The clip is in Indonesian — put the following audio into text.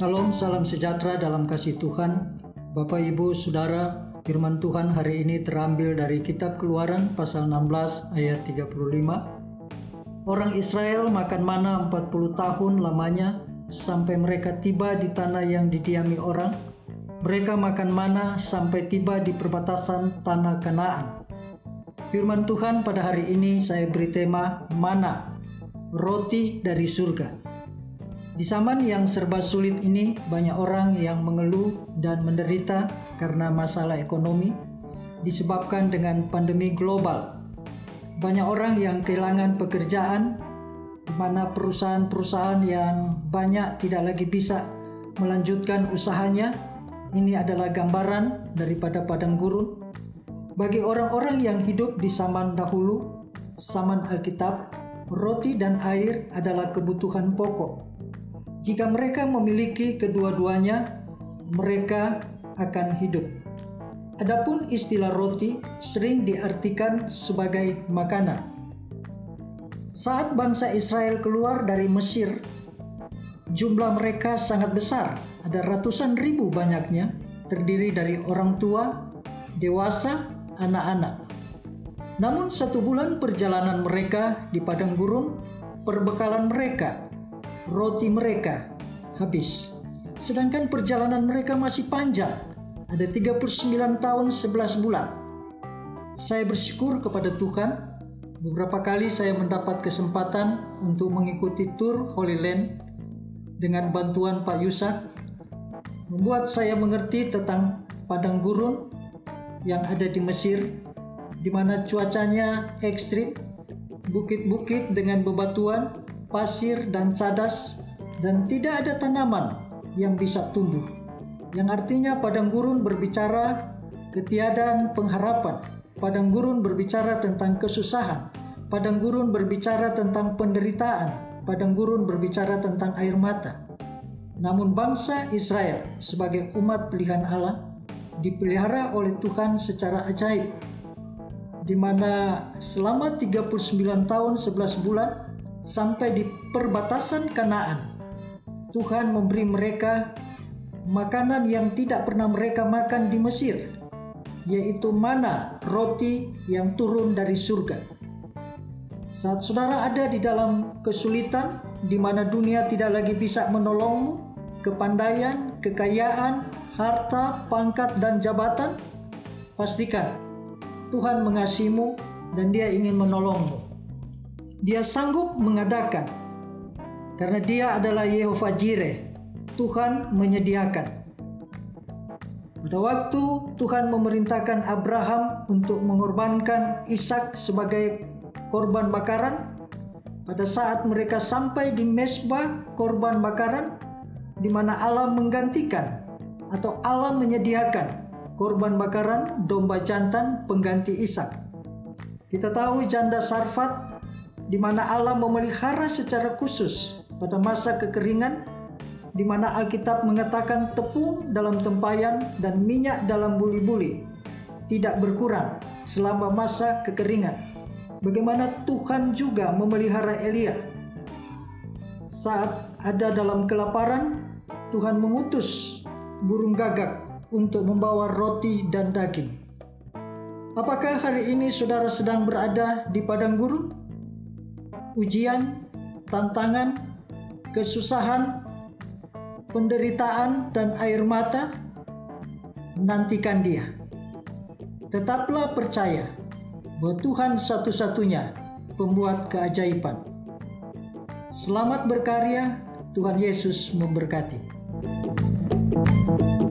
Salam, salam sejahtera dalam kasih Tuhan. Bapak, Ibu, Saudara, firman Tuhan hari ini terambil dari kitab Keluaran pasal 16 ayat 35. Orang Israel makan mana 40 tahun lamanya sampai mereka tiba di tanah yang didiami orang. Mereka makan mana sampai tiba di perbatasan tanah Kanaan. Firman Tuhan pada hari ini saya beri tema mana, roti dari surga. Di zaman yang serba sulit ini, banyak orang yang mengeluh dan menderita karena masalah ekonomi disebabkan dengan pandemi global. Banyak orang yang kehilangan pekerjaan, di mana perusahaan-perusahaan yang banyak tidak lagi bisa melanjutkan usahanya. Ini adalah gambaran daripada padang gurun. Bagi orang-orang yang hidup di zaman dahulu, zaman Alkitab, roti dan air adalah kebutuhan pokok jika mereka memiliki kedua-duanya, mereka akan hidup. Adapun istilah roti sering diartikan sebagai makanan. Saat bangsa Israel keluar dari Mesir, jumlah mereka sangat besar, ada ratusan ribu banyaknya, terdiri dari orang tua, dewasa, anak-anak. Namun satu bulan perjalanan mereka di padang gurun, perbekalan mereka roti mereka habis. Sedangkan perjalanan mereka masih panjang, ada 39 tahun 11 bulan. Saya bersyukur kepada Tuhan, beberapa kali saya mendapat kesempatan untuk mengikuti tur Holy Land dengan bantuan Pak Yusak, membuat saya mengerti tentang padang gurun yang ada di Mesir, di mana cuacanya ekstrim, bukit-bukit dengan bebatuan, pasir, dan cadas, dan tidak ada tanaman yang bisa tumbuh. Yang artinya padang gurun berbicara ketiadaan pengharapan. Padang gurun berbicara tentang kesusahan. Padang gurun berbicara tentang penderitaan. Padang gurun berbicara tentang air mata. Namun bangsa Israel sebagai umat pilihan Allah dipelihara oleh Tuhan secara ajaib di mana selama 39 tahun 11 bulan sampai di perbatasan Kanaan. Tuhan memberi mereka makanan yang tidak pernah mereka makan di Mesir, yaitu mana roti yang turun dari surga. Saat saudara ada di dalam kesulitan, di mana dunia tidak lagi bisa menolongmu, kepandaian, kekayaan, harta, pangkat, dan jabatan, pastikan Tuhan mengasihimu dan Dia ingin menolongmu dia sanggup mengadakan karena dia adalah Yehova Jireh, Tuhan menyediakan. Pada waktu Tuhan memerintahkan Abraham untuk mengorbankan Ishak sebagai korban bakaran, pada saat mereka sampai di mesbah korban bakaran, di mana Allah menggantikan atau Allah menyediakan korban bakaran domba jantan pengganti Ishak. Kita tahu janda Sarfat di mana Allah memelihara secara khusus pada masa kekeringan, di mana Alkitab mengatakan tepung dalam tempayan dan minyak dalam buli-buli tidak berkurang selama masa kekeringan. Bagaimana Tuhan juga memelihara Elia. Saat ada dalam kelaparan, Tuhan mengutus burung gagak untuk membawa roti dan daging. Apakah hari ini saudara sedang berada di padang gurun? Ujian, tantangan, kesusahan, penderitaan, dan air mata, nantikan Dia. Tetaplah percaya bahwa Tuhan satu-satunya pembuat keajaiban. Selamat berkarya, Tuhan Yesus memberkati. thank you